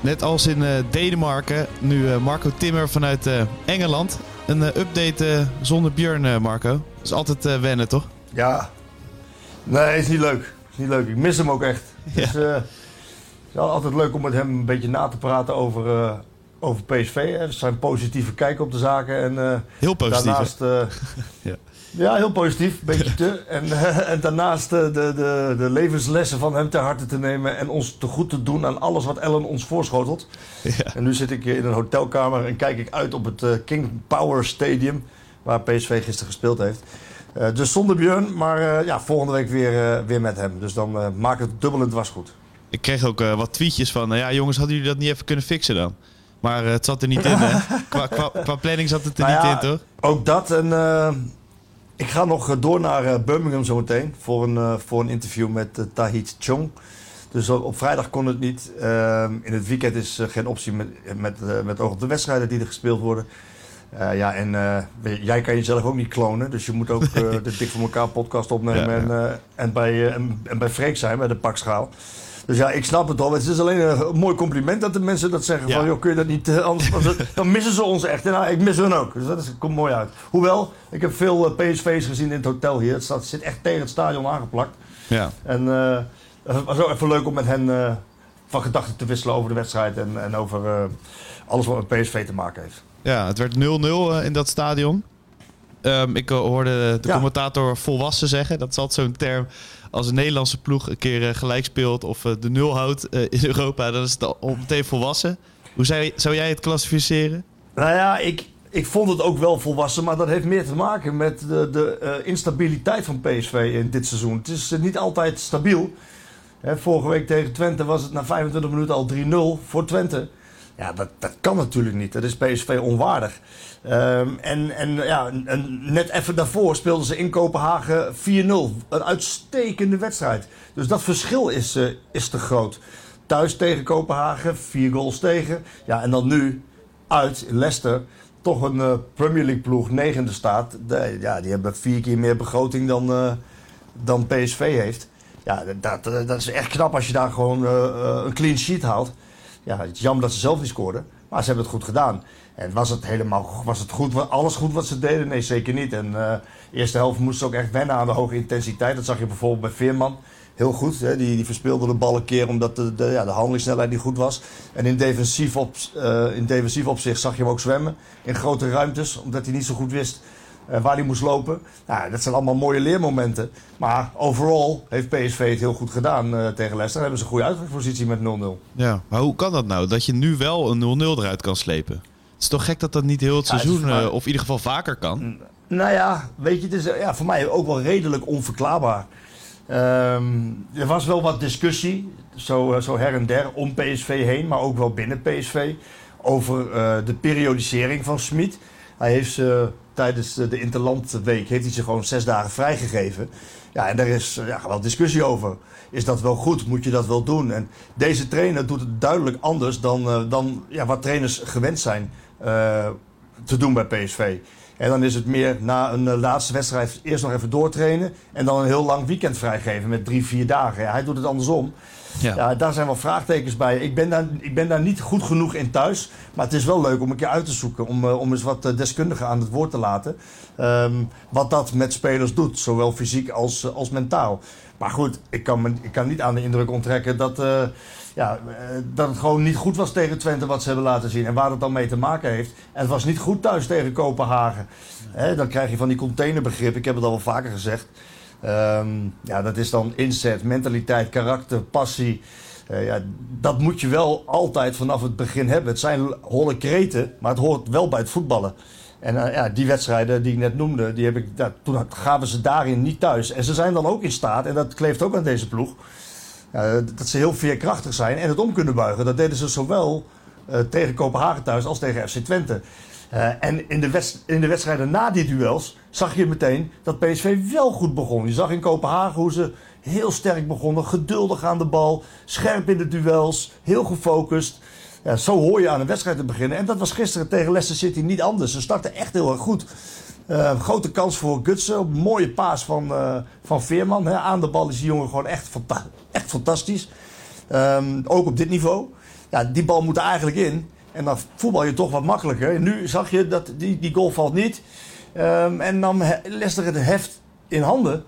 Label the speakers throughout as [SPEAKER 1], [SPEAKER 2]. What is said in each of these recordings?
[SPEAKER 1] Net als in uh, Denemarken, nu uh, Marco Timmer vanuit uh, Engeland. Een update zonder Björn, Marco. Dat is altijd wennen, toch?
[SPEAKER 2] Ja. Nee, is niet leuk. Is niet leuk. Ik mis hem ook echt. Ja. Dus, het is altijd leuk om met hem een beetje na te praten over, over PSV. Zijn positieve kijk op de zaken. En,
[SPEAKER 1] Heel positief.
[SPEAKER 2] Daarnaast, ja. Ja, heel positief. Een beetje te. En, uh, en daarnaast de, de, de levenslessen van hem ter harte te nemen. En ons te goed te doen aan alles wat Ellen ons voorschotelt. Ja. En nu zit ik in een hotelkamer en kijk ik uit op het King Power Stadium. Waar PSV gisteren gespeeld heeft. dus zonder Björn, maar ja, volgende week weer, weer met hem. Dus dan maakt het dubbel en dwars goed.
[SPEAKER 1] Ik kreeg ook wat tweetjes van... ja jongens, hadden jullie dat niet even kunnen fixen dan? Maar het zat er niet in, hè? Qua, qua, qua, planning zat het er
[SPEAKER 2] nou
[SPEAKER 1] niet in, toch?
[SPEAKER 2] Ook dat en... Ik ga nog door naar Birmingham zometeen voor een, voor een interview met Tahit Chong. Dus op vrijdag kon het niet. in het weekend is geen optie met, met, met oog op de wedstrijden die er gespeeld worden. Ja, en jij kan jezelf ook niet klonen. Dus je moet ook de Dik voor elkaar podcast opnemen. Ja, ja. En, en, bij, en, en, bij Freek zijn, bij de pakschaal. Dus ja, ik snap het al. Het is alleen een mooi compliment dat de mensen dat zeggen. Ja. Van, joh, kun je dat niet anders... dan missen ze ons echt. En nou, ik mis hun ook. Dus dat is, komt mooi uit. Hoewel, ik heb veel PSV's gezien in het hotel hier. Het, staat, zit echt tegen het stadion aangeplakt.
[SPEAKER 1] Ja.
[SPEAKER 2] En het was ook even leuk om met hen van gedachten te wisselen over de wedstrijd. En, en over alles wat met PSV te maken heeft.
[SPEAKER 1] Ja, het werd 0-0 in dat stadion. Um, ik hoorde de ja. commentator volwassen zeggen. Dat is altijd zo'n term. Als een Nederlandse ploeg een keer uh, gelijk speelt of uh, de nul houdt uh, in Europa, dan is het al meteen volwassen. Hoe zou, zou jij het klassificeren?
[SPEAKER 2] Nou ja, ik, ik vond het ook wel volwassen, maar dat heeft meer te maken met de, de instabiliteit van PSV in dit seizoen. Het is niet altijd stabiel. Hè, vorige week tegen Twente was het na 25 minuten al 3-0 voor Twente. Ja, dat, dat kan natuurlijk niet. Dat is PSV onwaardig. Um, en en ja, net even daarvoor speelden ze in Kopenhagen 4-0. Een uitstekende wedstrijd. Dus dat verschil is, uh, is te groot. Thuis tegen Kopenhagen, vier goals tegen. Ja, en dan nu uit Leicester. Toch een uh, Premier League ploeg, negende staat. Ja, die hebben vier keer meer begroting dan, uh, dan PSV heeft. Ja, dat, dat is echt knap als je daar gewoon een clean sheet haalt. Ja, het is jammer dat ze zelf niet scoorden. Maar ze hebben het goed gedaan. En was het helemaal was het goed, alles goed wat ze deden? Nee, zeker niet. En de eerste helft moesten ze ook echt wennen aan de hoge intensiteit. Dat zag je bijvoorbeeld bij Veerman. Heel goed. Hè? Die, die verspeelde de bal een keer omdat de, de, ja, de handelingssnelheid niet goed was. En in defensief, op, uh, in defensief opzicht zag je hem ook zwemmen. In grote ruimtes, omdat hij niet zo goed wist waar hij moest lopen. Nou, dat zijn allemaal mooie leermomenten. Maar overal heeft PSV het heel goed gedaan uh, tegen Leicester. hebben ze een goede uitgangspositie met 0-0.
[SPEAKER 1] Ja, maar hoe kan dat nou? Dat je nu wel een 0-0 eruit kan slepen? Het is toch gek dat dat niet heel het seizoen, het of in ieder geval vaker kan?
[SPEAKER 2] Nou ja, weet je, het is ja, voor mij ook wel redelijk onverklaarbaar. Um, er was wel wat discussie, zo, zo her en der, om PSV heen, maar ook wel binnen PSV, over uh, de periodisering van Smit. Hij heeft ze tijdens de Interlandweek heeft hij ze gewoon zes dagen vrijgegeven. Ja, en daar is ja, wel discussie over. Is dat wel goed? Moet je dat wel doen? En deze trainer doet het duidelijk anders dan, uh, dan ja, wat trainers gewend zijn uh, te doen bij PSV. En dan is het meer na een uh, laatste wedstrijd eerst nog even doortrainen. En dan een heel lang weekend vrijgeven met drie, vier dagen. Hij doet het andersom. Ja. daar zijn wel vraagtekens bij. Ik ben, daar, ik ben daar niet goed genoeg in thuis. Maar het is wel leuk om een keer uit te zoeken. Om, uh, om eens wat deskundigen aan het woord te laten. Um, wat dat met spelers doet. Zowel fysiek als, uh, als mentaal. Maar goed, ik kan, ik kan niet aan de indruk onttrekken dat, ja, dat het gewoon niet goed was tegen Twente wat ze hebben laten zien. En waar dat dan mee te maken heeft. En het was niet goed thuis tegen Kopenhagen. Dan krijg je van die containerbegrip. Ik heb het al wel vaker gezegd. Um, ja, dat is dan inzet, mentaliteit, karakter, passie. Uh, ja, dat moet je wel altijd vanaf het begin hebben. Het zijn holle kreten, maar het hoort wel bij het voetballen. En uh, ja, die wedstrijden die ik net noemde, die heb ik, toen gaven ze daarin niet thuis. En ze zijn dan ook in staat, en dat kleeft ook aan deze ploeg, uh, dat ze heel veerkrachtig zijn en het om kunnen buigen. Dat deden ze zowel eh, tegen Kopenhagen thuis als tegen FC Twente. Eh, en in de, in de wedstrijden na die duels zag je meteen dat PSV wel goed begon. Je zag in Kopenhagen hoe ze heel sterk begonnen, geduldig aan de bal, scherp in de duels, heel gefocust. Ja, zo hoor je aan een wedstrijd te beginnen. En dat was gisteren tegen Leicester City niet anders. Ze startten echt heel erg goed. Eh, grote kans voor Gutsen. Mooie paas van, eh, van Veerman. Hè. Aan de bal is die jongen gewoon echt, echt fantastisch. Ehm, ook op dit niveau. Ja, die bal moet er eigenlijk in. En dan voetbal je toch wat makkelijker. En nu zag je dat die, die goal valt niet. Ehm, en nam Leicester het heft in handen.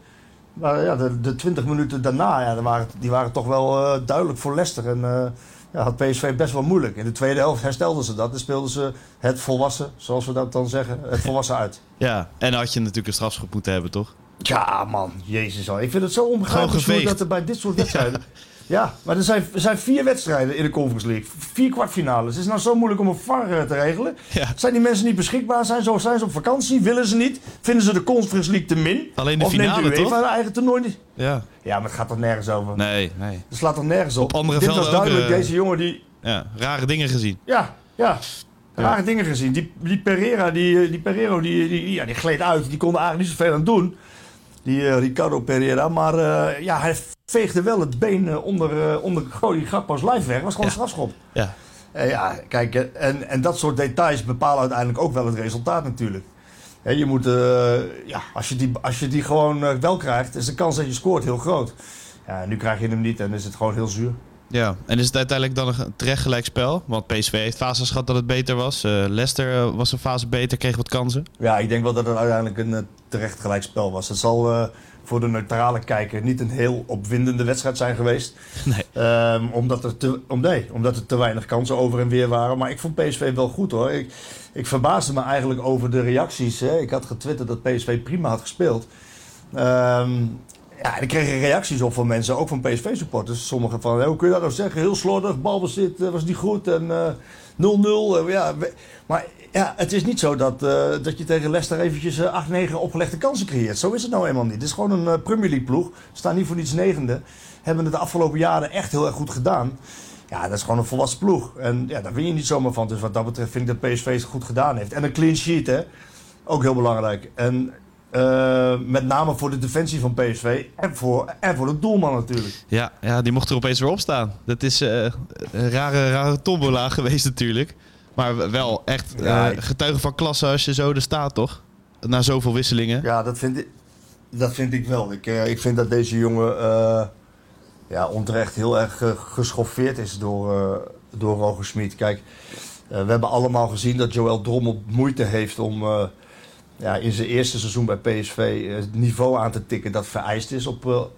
[SPEAKER 2] Maar ja, de, de 20 minuten daarna, ja, die, waren, die waren toch wel eh, duidelijk voor Leicester. En eh, ja, had PSV best wel moeilijk. In de tweede helft herstelden ze dat. En speelden ze het volwassen, zoals we dat dan zeggen, het volwassen uit.
[SPEAKER 1] Ja, en dan had je natuurlijk een strafschop moeten hebben, toch?
[SPEAKER 2] Ja, man, jezus al. Ik vind het zo onbegrijpelijk dat er bij dit soort wedstrijden... ja, maar er zijn, er zijn vier wedstrijden in de Conference League. Vier kwartfinales. Het is nou zo moeilijk om een VAR eh, te regelen.
[SPEAKER 1] Ja.
[SPEAKER 2] Zijn die mensen niet beschikbaar? Zijn, zo, zijn ze op vakantie? Willen ze niet? Vinden ze de Conference League te min?
[SPEAKER 1] Alleen de
[SPEAKER 2] of
[SPEAKER 1] finale,
[SPEAKER 2] neemt UEFA
[SPEAKER 1] toch?
[SPEAKER 2] haar eigen toernooi niet?
[SPEAKER 1] Ja.
[SPEAKER 2] Ja, maar het gaat toch nergens over?
[SPEAKER 1] Nee, nee.
[SPEAKER 2] Het slaat toch nergens op?
[SPEAKER 1] Op andere
[SPEAKER 2] Dit was
[SPEAKER 1] ook,
[SPEAKER 2] duidelijk.
[SPEAKER 1] eh,
[SPEAKER 2] Deze jongen die...
[SPEAKER 1] Ja, rare dingen gezien.
[SPEAKER 2] Ja, ja. Rare dingen gezien. Die, die Pereira, die, eh, die Pereiro, die, die, ja, die gleed uit. Die kon er eigenlijk niet zoveel aan doen. Die Ricardo Pereira. Maar ja, hij veegde wel het been eh, onder, uh, onder Cody Gakpo's lijf weg. was gewoon een strafschop.
[SPEAKER 1] Ja.
[SPEAKER 2] Eh, ja, kijk, eh, en, en dat soort details bepalen uiteindelijk ook wel het resultaat natuurlijk. Hè, je moet, eh, ja, als je die, als je die gewoon eh, wel krijgt, is de kans dat je scoort heel groot. Ja, nu krijg je hem niet en is het gewoon heel zuur.
[SPEAKER 1] Ja, en is het uiteindelijk dan een terecht gelijk spel? Want PSV heeft fases gehad dat het beter was. Eh, Leicester eh, was een fase beter, kreeg wat kansen.
[SPEAKER 2] Ja, ik denk wel dat het uiteindelijk een eh, terecht gelijkspel was. Het zal eh, voor de neutrale kijker niet een heel opwindende wedstrijd zijn geweest.
[SPEAKER 1] Nee.
[SPEAKER 2] Ehm, omdat, er te, om, nee, omdat er te weinig kansen over en weer waren. Maar ik vond PSV wel goed hoor. Ik, ik verbaasde me eigenlijk over de reacties. Hè. Ik had getwitterd dat PSV prima had gespeeld. Ehm, ja, en ik kreeg reacties op van mensen, ook van PSV-supporters. Sommigen van, hoe kun je dat nou zeggen? Heel slordig, balbezit eh, was niet goed en eh, 0-0. eh, ja, we- maar ja, het is niet zo dat, eh, dat je tegen Leicester eventjes eh, 8-9 opgelegde kansen creëert. Zo is het nou eenmaal niet. Het is gewoon een eh, Premier League ploeg. Staan niet voor niets negende. Hebben het de afgelopen jaren echt heel erg goed gedaan. Ja, dat is gewoon een volwassen ploeg. En ja, daar win je niet zomaar van. Dus wat dat betreft vind ik dat PSV het goed gedaan heeft. En een clean sheet, hè. Ook heel belangrijk. En met name voor de defensie van PSV. En voor, en voor de doelman natuurlijk.
[SPEAKER 1] Ja, ja, die mocht er opeens weer op staan. Dat is een rare, rare tombola geweest natuurlijk. Maar wel echt
[SPEAKER 2] Ja,
[SPEAKER 1] eh, getuige van klasse als je zo er staat, toch? Na zoveel wisselingen.
[SPEAKER 2] Ja, dat vind ik, dat vind ik wel. Ik, eh, ik vind dat deze jongen eh, ja, onterecht heel erg geschoffeerd is door, door Roger Smit. Kijk, we hebben allemaal gezien dat Joël Drommel moeite heeft om ja, in zijn eerste seizoen bij PSV het niveau aan te tikken dat vereist is op,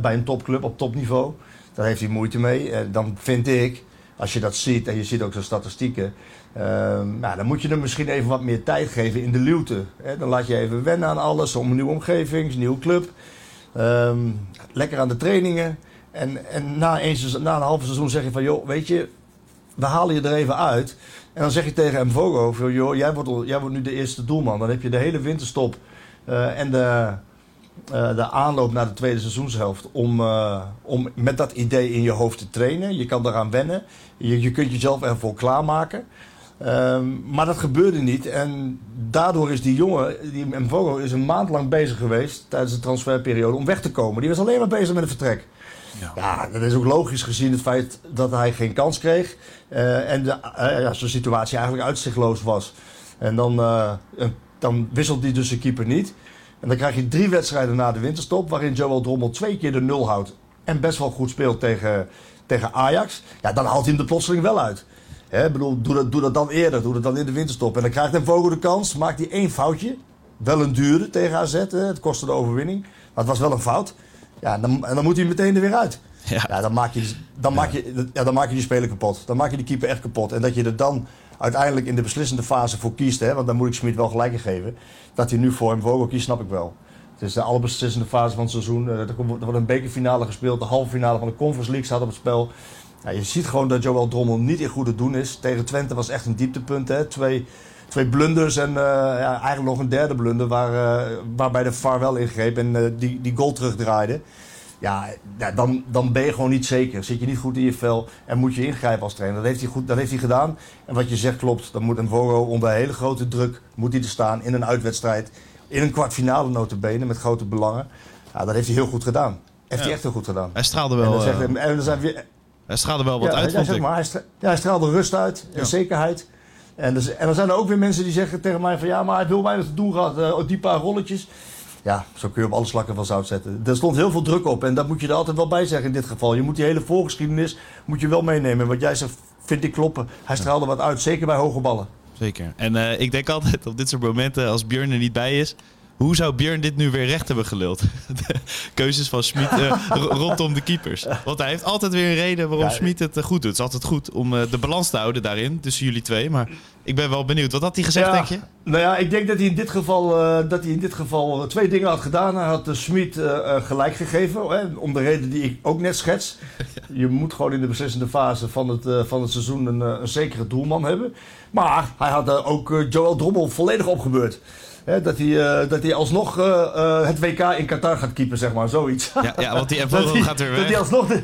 [SPEAKER 2] bij een topclub op topniveau. Daar heeft hij moeite mee. En dan vind ik, als je dat ziet en je ziet ook zijn statistieken, Ehm, nou, dan moet je hem misschien even wat meer tijd geven in de luwte. Hè? Dan laat je even wennen aan alles, om een nieuwe omgeving, een nieuwe club. Ehm, lekker aan de trainingen. En, en na, een, na een half seizoen zeg je van, joh, weet je, we halen je er even uit. En dan zeg je tegen Mvogo, joh, jij wordt, jij wordt nu de eerste doelman. Dan heb je de hele winterstop eh, en de, eh, de aanloop naar de tweede seizoenshelft om, eh, om met dat idee in je hoofd te trainen. Je kan daaraan wennen. Je, je kunt jezelf ervoor klaarmaken. Ehm, maar dat gebeurde niet. En daardoor is die jongen, die Mvogo, is een maand lang bezig geweest tijdens de transferperiode om weg te komen. Die was alleen maar bezig met een vertrek. Ja. dat is ook logisch gezien het feit dat hij geen kans kreeg. eh, en de, ja, zijn situatie eigenlijk uitzichtloos was. En dan, en dan wisselt hij dus zijn keeper niet. En dan krijg je drie wedstrijden na de winterstop, waarin Joel Drommel twee keer de nul houdt. En best wel goed speelt tegen, tegen Ajax. Ja, dan haalt hij hem de plotseling wel uit. Hè, bedoel, doe dat, doe dat dan eerder, doe dat dan in de winterstop. En dan krijgt hij Vogel de kans, maakt hij één foutje. Wel een dure tegen AZ, hè, het kostte de overwinning. Maar het was wel een fout. Ja, en dan, en dan moet hij meteen er weer uit.
[SPEAKER 1] Ja.
[SPEAKER 2] Ja, dan, maak je, dan, maak je, ja, dan maak je die speler kapot. Dan maak je die keeper echt kapot. En dat je er dan uiteindelijk in de beslissende fase voor kiest, hè, want dan moet ik Smit wel gelijk geven, dat hij nu voor hem Vogel kiest, snap ik wel. Het is de allerbeslissende fase van het seizoen. Eh, Er wordt een bekerfinale gespeeld, de halve finale van de Conference League staat op het spel. Ja, je ziet gewoon dat Joel Drommel niet in goede doen is. Tegen Twente was echt een dieptepunt. Hè? Twee, twee blunders en eh, ja, eigenlijk nog een derde blunder waar, eh, waarbij de VAR wel ingreep en die, die goal terugdraaide. Ja, dan, dan ben je gewoon niet zeker. Zit je niet goed in je vel en moet je ingrijpen als trainer. Dat heeft hij, goed, dat heeft hij gedaan. En wat je zegt klopt. Dan moet een Voro onder hele grote druk moet hij er staan in een uitwedstrijd. In een kwartfinale notabene met grote belangen. Ja, dat heeft hij heel goed gedaan. Heeft hij echt heel goed gedaan.
[SPEAKER 1] Hij straalde
[SPEAKER 2] En
[SPEAKER 1] wel,
[SPEAKER 2] dan, zegt,
[SPEAKER 1] eh,
[SPEAKER 2] hij- en dan zijn we,
[SPEAKER 1] hij straalde wel wat
[SPEAKER 2] ja,
[SPEAKER 1] uit,
[SPEAKER 2] ja, zeg maar, hij, stra- ja, hij straalde rust uit en zekerheid. En, dus, en dan zijn er ook weer mensen die zeggen tegen mij van ja, maar hij heel weinig te doen gehad. eh, die paar rolletjes. Ja, zo kun je op alle slakken van zout zetten. Er stond heel veel druk op en dat moet je er altijd wel bij zeggen in dit geval. Je moet die hele voorgeschiedenis moet je wel meenemen. Wat jij zegt, vind ik kloppen. Hij straalde wat uit, zeker bij hoge ballen.
[SPEAKER 1] Zeker. En eh, ik denk altijd op dit soort momenten, als Björn er niet bij is... Hoe zou Björn dit nu weer recht hebben geluld? De keuzes van Schmid eh, ro- rondom de keepers. Want hij heeft altijd weer een reden waarom
[SPEAKER 2] Ja,
[SPEAKER 1] Schmid het eh, goed doet. Het is altijd goed om eh, de balans te houden daarin, tussen jullie twee. Maar ik ben wel benieuwd. Wat had hij gezegd,
[SPEAKER 2] Ja,
[SPEAKER 1] denk je?
[SPEAKER 2] Nou ja, ik denk dat hij in dit geval, dat hij in dit geval twee dingen had gedaan. Hij had de Smit gelijk gegeven, hè, om de reden die ik ook net schets. Je moet gewoon in de beslissende fase van het, van het seizoen een, een zekere doelman hebben. Maar hij had ook Joel Drommel volledig opgebeurd. Hè, dat, hij, eh, dat hij alsnog eh, het WK in Qatar gaat keepen, zeg maar, zoiets.
[SPEAKER 1] Ja, ja want die
[SPEAKER 2] Dat
[SPEAKER 1] Vogel
[SPEAKER 2] hij-
[SPEAKER 1] gaat weer
[SPEAKER 2] Dat hij alsnog de,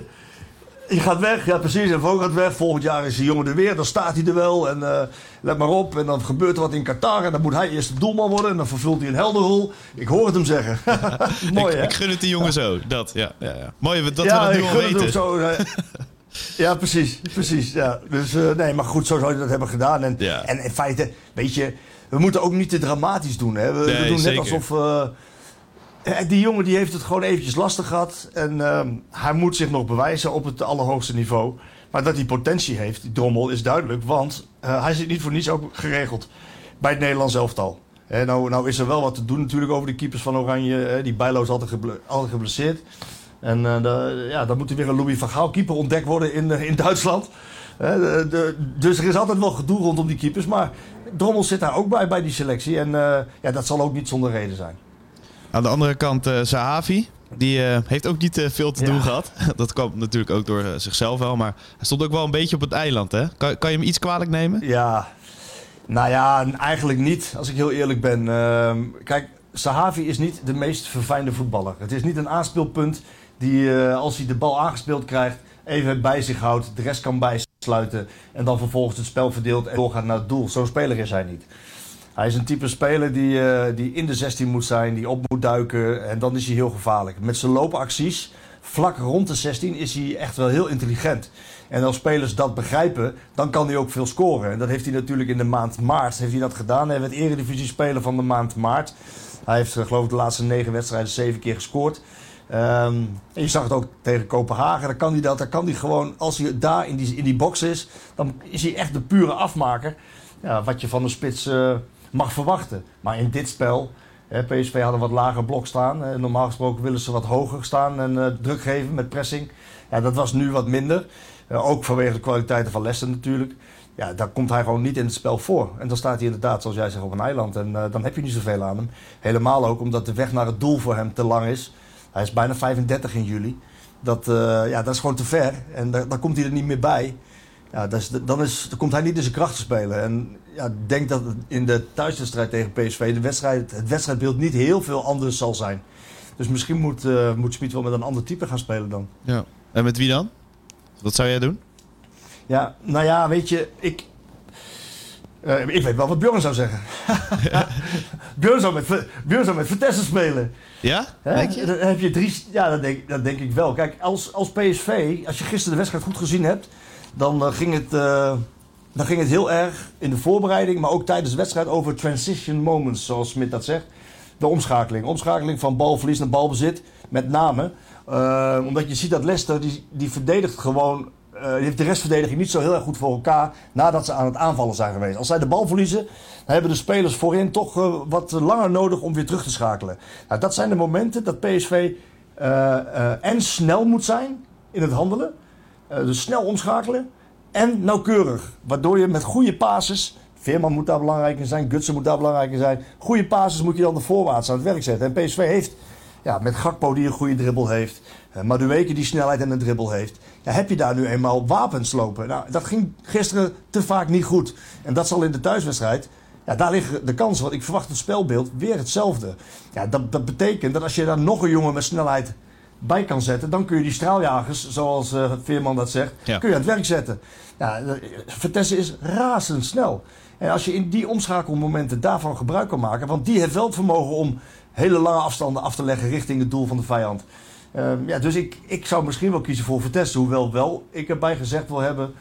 [SPEAKER 2] je gaat weg, ja precies, en Vogel gaat weg. Volgend jaar is die jongen er weer, dan staat hij er wel. En let maar op, en dan gebeurt er wat in Qatar. En dan moet hij eerst de doelman worden. En dan vervult hij een helderrol. Ik hoor het hem zeggen. Mooi,
[SPEAKER 1] ik,
[SPEAKER 2] hè?
[SPEAKER 1] ik gun het die jongen zo. Dat, ja, ja, ja. Mooi dat
[SPEAKER 2] ja,
[SPEAKER 1] we dat nu
[SPEAKER 2] ik
[SPEAKER 1] al weten.
[SPEAKER 2] zo. ja, precies, precies. Ja. Dus nee, maar goed, zo zou je dat hebben gedaan. En, en in feite, weet je, we moeten ook niet te dramatisch doen. Hè? We, doen
[SPEAKER 1] zeker.
[SPEAKER 2] net alsof... eh, eh, die jongen die heeft het gewoon eventjes lastig gehad. En ehm, hij moet zich nog bewijzen op het allerhoogste niveau. Maar dat hij potentie heeft, die drommel, is duidelijk. Want eh, hij zit niet voor niets ook geregeld bij het Nederlands elftal. Hè, nou, nou is er wel wat te doen natuurlijk over de keepers van Oranje. hè. die Bijlo is altijd, geble- altijd geblesseerd. En de- ja, dan moet er weer een Louis van Gaal keeper ontdekt worden in, in Duitsland. Hè, de- de- dus er is altijd wel gedoe rondom die keepers. Maar Drommel zit daar ook bij, bij die selectie. En eh, ja, dat zal ook niet zonder reden zijn.
[SPEAKER 1] Aan de andere kant, eh Sahavi. Die eh, heeft ook niet veel te
[SPEAKER 2] Ja.
[SPEAKER 1] doen gehad. Dat kwam natuurlijk ook door zichzelf wel. Maar hij stond ook wel een beetje op het eiland. Hè? Kan, kan je hem iets kwalijk nemen?
[SPEAKER 2] Ja, nou ja, eigenlijk niet, als ik heel eerlijk ben. Ehm, kijk, Sahavi is niet de meest verfijnde voetballer. Het is niet een aanspeelpunt die, als hij de bal aangespeeld krijgt, even bij zich houdt, de rest kan bijsluiten en dan vervolgens het spel verdeelt en doorgaat naar het doel. Zo'n speler is hij niet. Hij is een type speler die, eh, die in de 16 moet zijn, die op moet duiken en dan is hij heel gevaarlijk. Met zijn loopacties, vlak rond de 16, is hij echt wel heel intelligent. En als spelers dat begrijpen, dan kan hij ook veel scoren. En dat heeft hij natuurlijk in de maand maart heeft hij dat gedaan. Hij werd eredivisie speler van de maand maart. Hij heeft eh, geloof ik de laatste negen wedstrijden zeven keer gescoord. Ehm, je zag het ook tegen Kopenhagen. Dan kan hij dat. Kan hij gewoon, als hij daar in die, in die box is, dan is hij echt de pure afmaker. Ja, wat je van een spits eh, mag verwachten. Maar in dit spel, hè, PSV had een wat lager blok staan. Eh, normaal gesproken willen ze wat hoger staan en eh, druk geven met pressing. Ja, dat was nu wat minder. Ook vanwege de kwaliteiten van Leicester natuurlijk. Ja, daar komt hij gewoon niet in het spel voor. En dan staat hij inderdaad, zoals jij zegt, op een eiland. En dan heb je niet zoveel aan hem. Helemaal ook omdat de weg naar het doel voor hem te lang is. Hij is bijna 35 in juli. Dat, eh, ja, dat is gewoon te ver. En daar, daar komt hij er niet meer bij. Ja, dat is, dan, is, dan komt hij niet in zijn kracht te spelen. En ja, ik denk dat in de thuiswedstrijd tegen PSV de wedstrijd, het wedstrijdbeeld niet heel veel anders zal zijn. Dus misschien moet, eh moet Smit wel met een ander type gaan spelen dan.
[SPEAKER 1] Ja. En met wie dan? Wat zou jij doen?
[SPEAKER 2] Ja, nou ja, weet je, ik. Eh, ik weet wel wat Björn zou zeggen. Björn, zou met, Björn zou met Vitesse spelen.
[SPEAKER 1] Ja? Denk je?
[SPEAKER 2] Dan heb je drie. Ja, dat denk, dat denk ik wel. Kijk, als, als PSV, als je gisteren de wedstrijd goed gezien hebt, dan, eh, ging het, eh, dan ging het heel erg in de voorbereiding, maar ook tijdens de wedstrijd over transition moments, zoals Smit dat zegt. De omschakeling. Omschakeling van balverlies naar balbezit, met name. Omdat je ziet dat Leicester, die, die verdedigt gewoon. Eh, heeft de restverdediging niet zo heel erg goed voor elkaar nadat ze aan het aanvallen zijn geweest. Als zij de bal verliezen, dan hebben de spelers voorin toch eh, wat langer nodig om weer terug te schakelen. Nou, dat zijn de momenten dat PSV eh, eh, en snel moet zijn in het handelen. Eh, dus snel omschakelen en nauwkeurig. Waardoor je met goede passes, Veerman moet daar belangrijk in zijn, Gutsen moet daar belangrijk in zijn. Goede passes moet je dan de voorwaarts aan het werk zetten. En PSV heeft ja, met Gakpo die een goede dribbel heeft, uh, Madueke die snelheid en een dribbel heeft. Ja, heb je daar nu eenmaal wapens lopen? Nou, dat ging gisteren te vaak niet goed. En dat zal in de thuiswedstrijd ja, daar liggen de kansen. Want ik verwacht het spelbeeld weer hetzelfde. Ja, dat, dat betekent dat als je daar nog een jongen met snelheid bij kan zetten, dan kun je die straaljagers, zoals uh, Veerman dat zegt,
[SPEAKER 1] Ja.
[SPEAKER 2] kun je aan het werk zetten. Ja, eh, Vitesse is razendsnel. En als je in die omschakelmomenten daarvan gebruik kan maken, want die heeft wel het vermogen om hele lange afstanden af te leggen richting het doel van de vijand. Ehm, ja, dus ik, ik zou misschien wel kiezen voor Vitesse, hoewel wel ik erbij gezegd wil hebben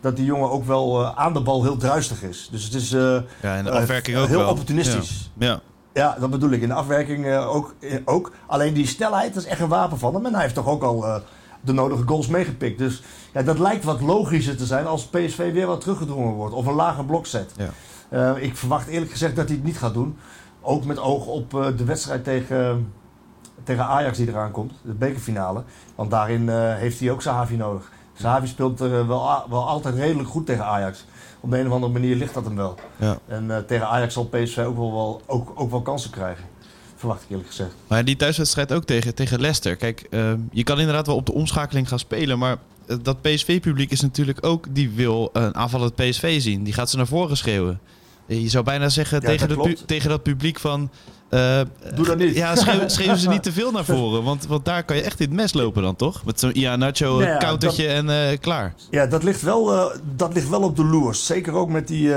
[SPEAKER 2] dat die jongen ook wel eh, aan de bal heel druistig is. Dus het is eh,
[SPEAKER 1] Ja, en de
[SPEAKER 2] eh,
[SPEAKER 1] afwerking ook
[SPEAKER 2] heel
[SPEAKER 1] wel.
[SPEAKER 2] opportunistisch.
[SPEAKER 1] Ja.
[SPEAKER 2] Ja, dat bedoel ik. In de afwerking ook, ook. Alleen die snelheid, dat is echt een wapen van hem. En hij heeft toch ook al de nodige goals meegepikt. Dus ja, dat lijkt wat logischer te zijn als PSV weer wat teruggedrongen wordt. Of een lager blok zet.
[SPEAKER 1] Ja.
[SPEAKER 2] Ik verwacht eerlijk gezegd dat hij het niet gaat doen. Ook met oog op eh, de wedstrijd tegen, tegen Ajax die eraan komt. De bekerfinale. Want daarin eh, heeft hij ook Sahavi nodig. Sahavi speelt er eh, wel, wel altijd redelijk goed tegen Ajax. Op de een of andere manier ligt dat hem wel.
[SPEAKER 1] Ja.
[SPEAKER 2] En tegen Ajax zal PSV ook wel, wel, ook, ook wel kansen krijgen. Verwacht ik eerlijk gezegd.
[SPEAKER 1] Maar die thuiswedstrijd ook tegen, tegen Leicester. Kijk, je kan inderdaad wel op de omschakeling gaan spelen. Maar dat PSV-publiek is natuurlijk ook... Die wil een aanvallend PSV zien. Die gaat ze naar voren schreeuwen. Je zou bijna zeggen
[SPEAKER 2] Ja,
[SPEAKER 1] tegen,
[SPEAKER 2] dat
[SPEAKER 1] tegen dat publiek van... eh,
[SPEAKER 2] Doe dat niet.
[SPEAKER 1] Ja, schreeuw, ze niet te veel naar voren. Want, want daar kan je echt in het mes lopen dan, toch? Met zo'n Nacho,
[SPEAKER 2] Nou ja,
[SPEAKER 1] countertje en eh, klaar.
[SPEAKER 2] Ja, dat ligt wel, eh, dat ligt wel op de loers. Zeker ook met die,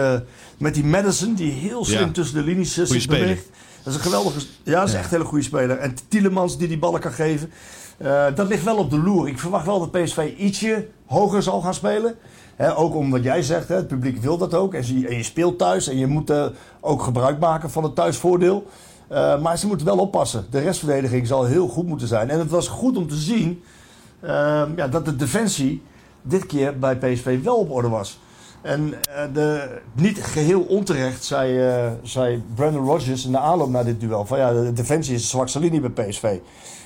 [SPEAKER 2] met die Madison, die heel slim
[SPEAKER 1] Ja.
[SPEAKER 2] tussen de linies zich
[SPEAKER 1] speler.
[SPEAKER 2] beweegt. Dat is een geweldige... Ja, dat is echt een hele goede speler. En Tielemans die die ballen kan geven. Eh, dat ligt wel op de loer. Ik verwacht wel dat PSV ietsje hoger zal gaan spelen. Ook om wat jij zegt, het publiek wil dat ook. En je, en je speelt thuis en je moet eh, ook gebruik maken van het thuisvoordeel. Eh, maar ze moeten wel oppassen. De restverdediging zal heel goed moeten zijn. En het was goed om te zien ja, dat de defensie dit keer bij PSV wel op orde was. En eh, de, niet geheel onterecht zei, eh, zei Brandon Rodgers in de aanloop naar dit duel: van ja, de defensie is de zwakste linie bij PSV.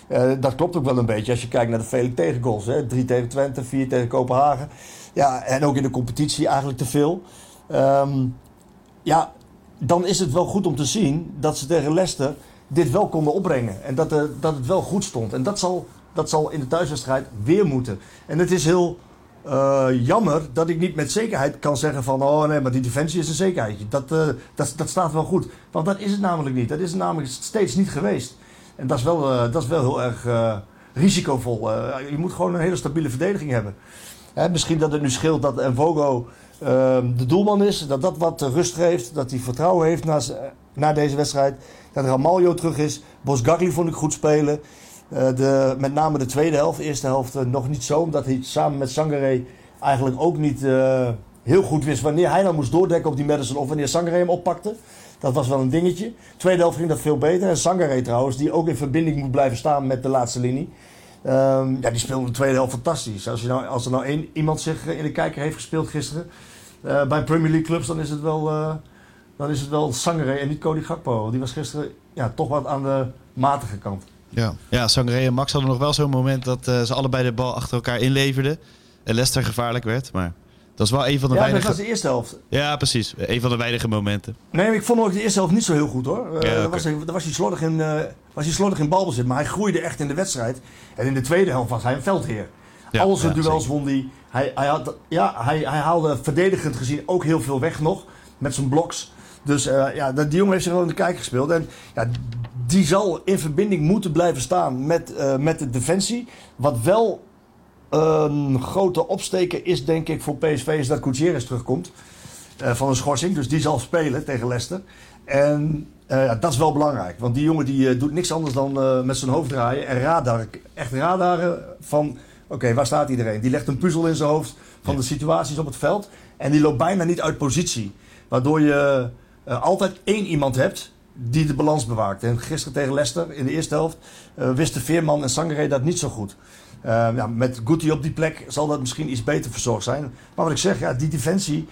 [SPEAKER 2] Eh, dat klopt ook wel een beetje als je kijkt naar de vele tegengoals. Hè. Drie tegen Twente, vier tegen Kopenhagen. Ja, en ook in de competitie eigenlijk te veel. Ehm, ja, dan is het wel goed om te zien dat ze tegen Leicester dit wel konden opbrengen. En dat, dat het wel goed stond. En dat zal, dat zal in de thuiswedstrijd weer moeten. En het is heel eh, jammer dat ik niet met zekerheid kan zeggen van... oh nee, maar die defensie is een zekerheidje. Dat, eh, dat, staat wel goed. Want dat is het namelijk niet. Dat is het namelijk steeds niet geweest. En dat is wel, eh, dat is wel heel erg risicovol. Je moet gewoon een hele stabiele verdediging hebben. Hè, misschien dat het nu scheelt dat Envogo ehm de doelman is. Dat dat wat rust geeft. Dat hij vertrouwen heeft na, na deze wedstrijd. Dat Ramaljo terug is. Bosgagli vond ik goed spelen. Eh, de, met name de tweede helft. De eerste helft eh, nog niet zo. Omdat hij samen met Sangaré eigenlijk ook niet eh, heel goed wist wanneer hij nou moest doordekken op die Madison. Of wanneer Sangaré hem oppakte. Dat was wel een dingetje. Tweede helft ging dat veel beter. En Sangaré trouwens, die ook in verbinding moet blijven staan met de laatste linie. Ehm, ja, die speelde de tweede helft fantastisch. Als, je nou, als er nou één, iemand zich in de kijker heeft gespeeld gisteren bij Premier League clubs, dan is het wel, eh dan is het wel en niet Cody Gakpo. Die was gisteren ja, toch wat aan de matige kant.
[SPEAKER 1] Ja, ja Sangaré en Max hadden nog wel zo'n moment dat eh, ze allebei de bal achter elkaar inleverden. En Leicester gevaarlijk werd. Maar dat is wel een van de
[SPEAKER 2] Ja, dat
[SPEAKER 1] weinige...
[SPEAKER 2] was de eerste helft.
[SPEAKER 1] Ja, precies. Een van de weinige momenten.
[SPEAKER 2] Nee, ik vond ook de eerste helft niet zo heel goed hoor. Eh
[SPEAKER 1] Ja,
[SPEAKER 2] was hij, was hij slordig in, eh, was hij slordig in balbezit, maar hij groeide echt in de wedstrijd. En in de tweede helft was hij een veldheer.
[SPEAKER 1] Ja,
[SPEAKER 2] Al zijn
[SPEAKER 1] ja,
[SPEAKER 2] duels
[SPEAKER 1] zeker.
[SPEAKER 2] won hij. Hij, hij, had, ja, hij, hij haalde verdedigend gezien ook heel veel weg nog. Met zijn bloks. Dus eh, ja, die jongen heeft zich wel in de kijk gespeeld. En ja, die zal in verbinding moeten blijven staan met, eh, met de defensie. Wat wel een grote opsteker is, denk ik, voor PSV, is dat Gutierrez terugkomt. eh, van een schorsing. Dus die zal spelen tegen Leicester. En ja, dat is wel belangrijk. Want die jongen die, doet niks anders dan met zijn hoofd draaien. En radar, echt radaren van... Oké, waar staat iedereen? Die legt een puzzel in zijn hoofd van de situaties op het veld. En die loopt bijna niet uit positie. Waardoor je eh, altijd één iemand hebt die de balans bewaakt. En gisteren tegen Leicester in de eerste helft eh, wisten Veerman en Sangaré dat niet zo goed. Eh, ja, met Guti op die plek zal dat misschien iets beter verzorgd zijn. Maar wat ik zeg, ja, die defensie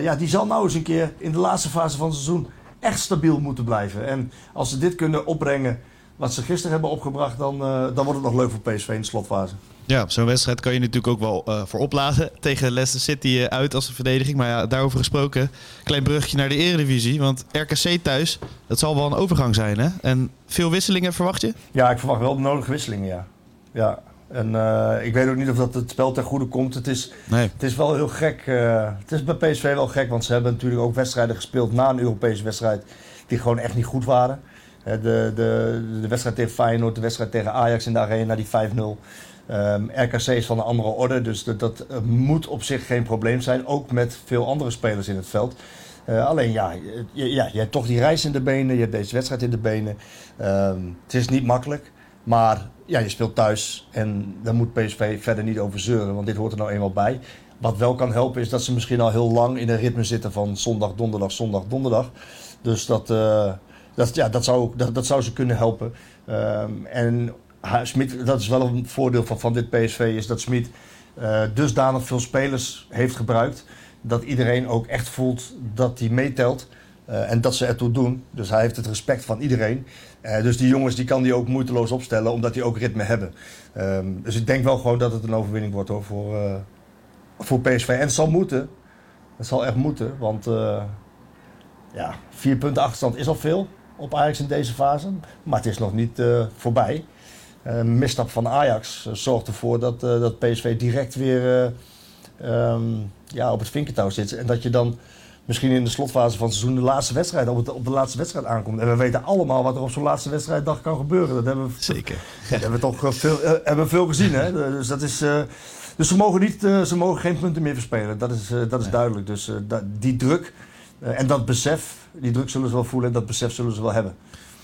[SPEAKER 2] ja, die zal nou eens een keer in de laatste fase van het seizoen echt stabiel moeten blijven. En als ze dit kunnen opbrengen wat ze gisteren hebben opgebracht, dan, dan wordt het nog leuk voor PSV in de slotfase.
[SPEAKER 1] Ja, op zo'n wedstrijd kan je natuurlijk ook wel eh, voor opladen. Tegen Leicester City eh, uit als een verdediging. Maar ja, daarover gesproken. Klein brugje naar de Eredivisie. Want RKC thuis, dat zal wel een overgang zijn hè? En veel wisselingen verwacht je?
[SPEAKER 2] Ja, ik verwacht wel de nodige wisselingen, ja. ja. En eh, ik weet ook niet of dat het spel ten goede komt. Het is,
[SPEAKER 1] Nee.
[SPEAKER 2] het is wel heel gek. het is bij PSV wel gek, want ze hebben natuurlijk ook wedstrijden gespeeld na een Europese wedstrijd die gewoon echt niet goed waren. De, de, de wedstrijd tegen Feyenoord, de wedstrijd tegen Ajax in de arena, die 5-0. Ehm, RKC is van een andere orde, dus dat, dat eh, moet op zich geen probleem zijn. Ook met veel andere spelers in het veld. Eh, alleen ja je, ja, je hebt toch die reis in de benen, je hebt deze wedstrijd in de benen. Ehm, het is niet makkelijk, maar ja, je speelt thuis en daar moet PSV verder niet over zeuren, want dit hoort er nou eenmaal bij. Wat wel kan helpen is dat ze misschien al heel lang in een ritme zitten van zondag, donderdag, zondag, donderdag. Dus dat, eh, dat, ja, dat, zou, dat, dat zou ze kunnen helpen. Ehm, en Dat is wel een voordeel van, van dit PSV, is dat Smit eh, dusdanig veel spelers heeft gebruikt. Dat iedereen ook echt voelt dat hij meetelt. eh, en dat ze ertoe doen. Dus hij heeft het respect van iedereen. Eh, dus die jongens die kan hij ook moeiteloos opstellen, omdat die ook ritme hebben. Ehm, dus ik denk wel gewoon dat het een overwinning wordt hoor, voor, voor PSV. En het zal moeten. Het zal echt moeten, want ja, vier punten achterstand is al veel op Ajax in deze fase. Maar het is nog niet voorbij. Een misstap van Ajax eh, zorgt ervoor dat, eh, dat PSV direct weer eh, ehm, ja, op het vinkertouw zit. En dat je dan misschien in de slotfase van het seizoen de laatste wedstrijd op, het, op de laatste wedstrijd aankomt. En we weten allemaal wat er op zo'n laatste wedstrijddag kan gebeuren. Dat hebben we,
[SPEAKER 1] Zeker.
[SPEAKER 2] dat hebben we toch veel, hebben we veel gezien. Hè? Dus, dat is, dus ze, mogen niet, ze mogen geen punten meer verspelen. Dat is, dat is duidelijk. Dus die druk en dat besef, die druk zullen ze wel voelen en dat besef zullen ze wel hebben.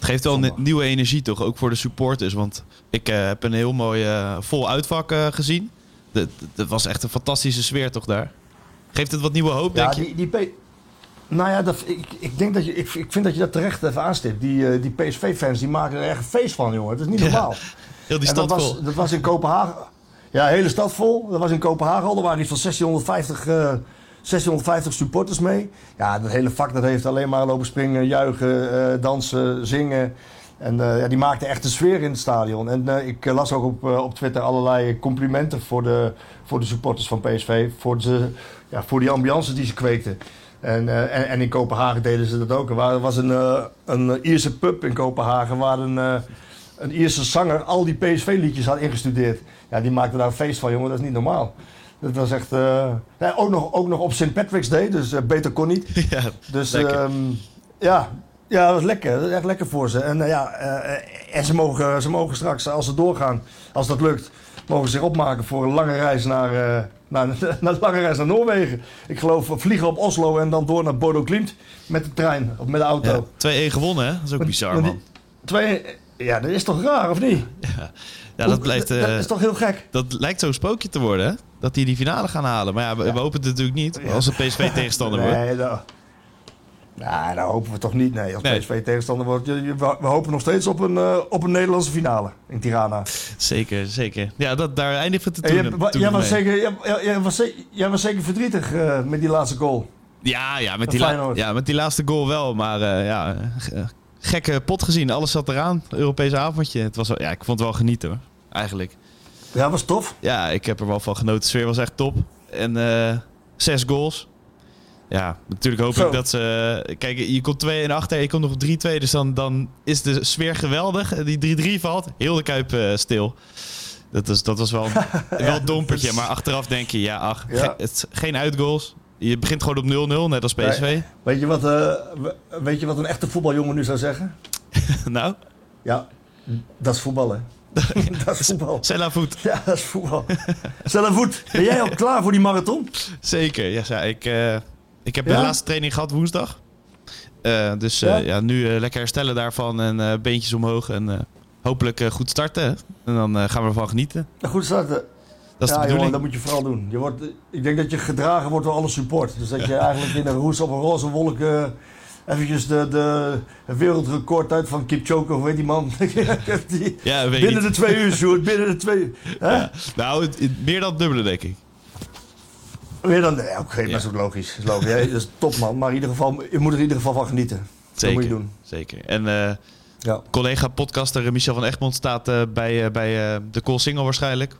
[SPEAKER 1] Het geeft wel een nieuwe energie toch, ook voor de supporters. Want ik eh, heb een heel mooi eh, vol uitvak eh, gezien. Het was echt een fantastische sfeer toch daar. Geeft het wat nieuwe hoop, denk
[SPEAKER 2] ja,
[SPEAKER 1] je?
[SPEAKER 2] die, die P- nou ja, dat, ik, ik, denk dat je, ik, ik vind dat je dat terecht even aanstipt. Die, die PSV-fans die maken er echt een feest van, jongen. Dat is niet
[SPEAKER 1] Ja,
[SPEAKER 2] normaal.
[SPEAKER 1] Heel die
[SPEAKER 2] En
[SPEAKER 1] stad
[SPEAKER 2] dat
[SPEAKER 1] vol.
[SPEAKER 2] was, dat was in Kopenhagen. Ja, hele stad vol. Dat was in Kopenhagen al. Er waren iets van 1650, eh, 1650 supporters mee. Ja, dat hele vak dat heeft alleen maar lopen springen, juichen, eh, dansen, zingen. En eh, ja, die maakte echt een sfeer in het stadion. En eh, ik las ook op, op Twitter allerlei complimenten voor de, voor de supporters van PSV. Voor, de, ja, voor die ambiance die ze kweekten. En, en, in Kopenhagen deden ze dat ook. Er wa- was een, een Ierse pub in Kopenhagen waar een, een Ierse zanger al die PSV-liedjes had ingestudeerd. Ja, die maakte daar een feest van, jongen. Dat is niet normaal. Dat was echt... ja, ook, nog, ook nog op St. Patrick's Day, dus eh, beter kon niet.
[SPEAKER 1] ja,
[SPEAKER 2] Dus ehm, ja, ja, dat was lekker. Dat is echt lekker voor ze. En, eh, ja, en ze, mogen, ze mogen straks, als ze doorgaan, als dat lukt, mogen ze zich opmaken voor een lange reis naar, naar, naar, lange reis naar Noorwegen. Ik geloof vliegen op Oslo en dan door naar Bodo Klimt met de trein of met de auto.
[SPEAKER 1] ja. 2-1 gewonnen, hè? Dat is ook bizar, man.
[SPEAKER 2] Twee, ja, dat is toch raar, of niet?
[SPEAKER 1] Ja, dat, blijft,
[SPEAKER 2] dat is toch heel gek?
[SPEAKER 1] dat lijkt zo'n spookje te worden, hè? Dat die die finale gaan halen. Maar ja, we, we hopen het natuurlijk niet. Als het PSV-tegenstander wordt.
[SPEAKER 2] Nee, dat, nou, dat hopen we toch niet. Nee, als
[SPEAKER 1] Nee.
[SPEAKER 2] PSV tegenstander wordt. We we hopen nog steeds op een, eh, op een Nederlandse finale in Tirana.
[SPEAKER 1] Zeker, zeker. Ja, dat, daar eindigt het
[SPEAKER 2] En
[SPEAKER 1] toen,
[SPEAKER 2] jij, wa-
[SPEAKER 1] toen
[SPEAKER 2] jij, was zeker, jij, jij- jij was, ze- jij was zeker verdrietig eh, met die laatste goal.
[SPEAKER 1] Ja, ja, met die la- ja, met die laatste goal wel. Maar eh, ja, gekke pot gezien. Alles zat eraan. Europese avondje. Het was wel, ja, ik vond het wel genieten hoor. Eigenlijk.
[SPEAKER 2] Ja, was tof.
[SPEAKER 1] Ja, ik heb er wel van genoten. De sfeer was echt top. En eh, zes goals. Ja, natuurlijk hoop
[SPEAKER 2] Zo.
[SPEAKER 1] ik dat ze... Kijk, je komt 2 en achter. Je komt nog op 3-2. Dus dan, dan is de sfeer geweldig. Die 3-3 valt. Heel de Kuip eh, stil. Dat, is, dat was wel, wel een dompertje. Maar achteraf denk je, ja, ach,
[SPEAKER 2] Ja.
[SPEAKER 1] ge- het, is geen uitgoals. Je begint gewoon op 0-0, net als PSV.
[SPEAKER 2] Nee. Weet je, wat, eh, we- weet je wat een echte voetbaljongen nu zou zeggen?
[SPEAKER 1] nou,
[SPEAKER 2] Ja, dat is voetballen. dat is voetbal.
[SPEAKER 1] Sella voet.
[SPEAKER 2] Ja, dat is voetbal. Voet. Ben jij al klaar voor die marathon?
[SPEAKER 1] Zeker, ja. ja, ik, eh, ik heb
[SPEAKER 2] Ja?
[SPEAKER 1] de laatste training gehad woensdag. Eh, dus eh,
[SPEAKER 2] Ja?
[SPEAKER 1] ja? nu lekker herstellen daarvan en beentjes omhoog. En hopelijk goed starten. En dan gaan we ervan genieten.
[SPEAKER 2] Goed starten.
[SPEAKER 1] Dat is
[SPEAKER 2] ja,
[SPEAKER 1] de
[SPEAKER 2] jongen, dat moet je vooral doen. Je wordt, ik denk dat je gedragen wordt door alle support. Dus dat je eigenlijk in een roes op een roze wolk eventjes de, de wereldrecord uit van Kipchoge, hoe heet die man? die,
[SPEAKER 1] Ja, weet
[SPEAKER 2] binnen
[SPEAKER 1] niet.
[SPEAKER 2] de twee uur, Sjoerd, binnen de twee uur.
[SPEAKER 1] Ja. Nou, het- het- meer dan het dubbele, denk ik.
[SPEAKER 2] Weer dan, nee, oké,
[SPEAKER 1] Ja.
[SPEAKER 2] dat is ook logisch. Dat is, logisch. Ja, dat is top man, maar in ieder geval, je moet er in ieder geval van genieten. Dat
[SPEAKER 1] Zeker.
[SPEAKER 2] moet je doen.
[SPEAKER 1] Zeker. En eh,
[SPEAKER 2] Ja.
[SPEAKER 1] collega podcaster Michel van Egmond staat eh, bij, eh, bij de Call Single waarschijnlijk.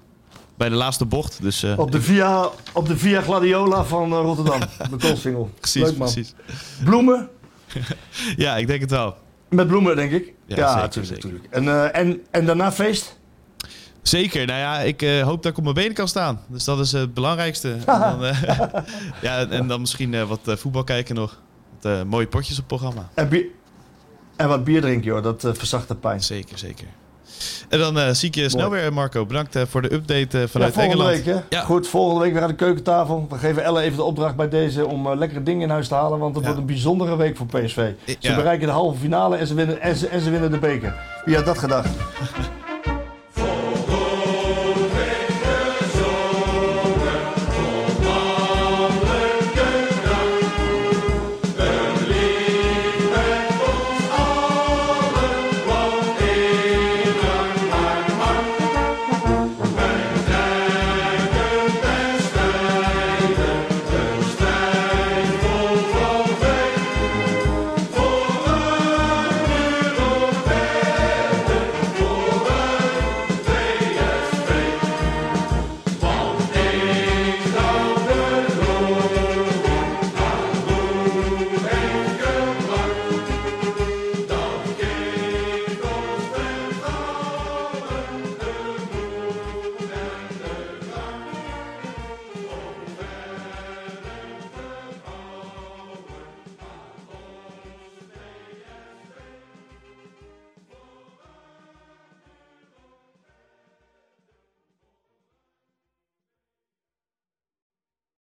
[SPEAKER 1] Bij de laatste bocht. Dus
[SPEAKER 2] Op de Via, op de Via Gladiola van Rotterdam, de Koolsingel.
[SPEAKER 1] precies,
[SPEAKER 2] Leuk man.
[SPEAKER 1] precies.
[SPEAKER 2] Bloemen,
[SPEAKER 1] Ja, ik denk het wel.
[SPEAKER 2] met bloemen denk ik.
[SPEAKER 1] Ja,
[SPEAKER 2] Ja,
[SPEAKER 1] zeker,
[SPEAKER 2] natuurlijk.
[SPEAKER 1] zeker.
[SPEAKER 2] natuurlijk. En, eh, en, en daarna feest?
[SPEAKER 1] Zeker. Nou ja, ik eh, hoop dat ik op mijn benen kan staan. Dus dat is het belangrijkste. En dan, eh, ja, en dan misschien wat voetbal kijken nog. Wat, mooie potjes op het programma.
[SPEAKER 2] En, bi- En wat bier drinken, joh. Dat verzacht de pijn.
[SPEAKER 1] Zeker, zeker. En dan uh, zie ik je snel weer, Marco. Bedankt uh, voor de update uh, vanuit
[SPEAKER 2] ja, volgende
[SPEAKER 1] Engeland.
[SPEAKER 2] Week, hè? Ja. Goed, volgende week weer aan de keukentafel. We geven Elle even de opdracht bij deze om lekkere dingen in huis te halen. Want het ja. wordt een bijzondere week voor PSV. Ze bereiken de halve finale en ze winnen, en ze, en ze winnen de beker. Wie had dat gedacht?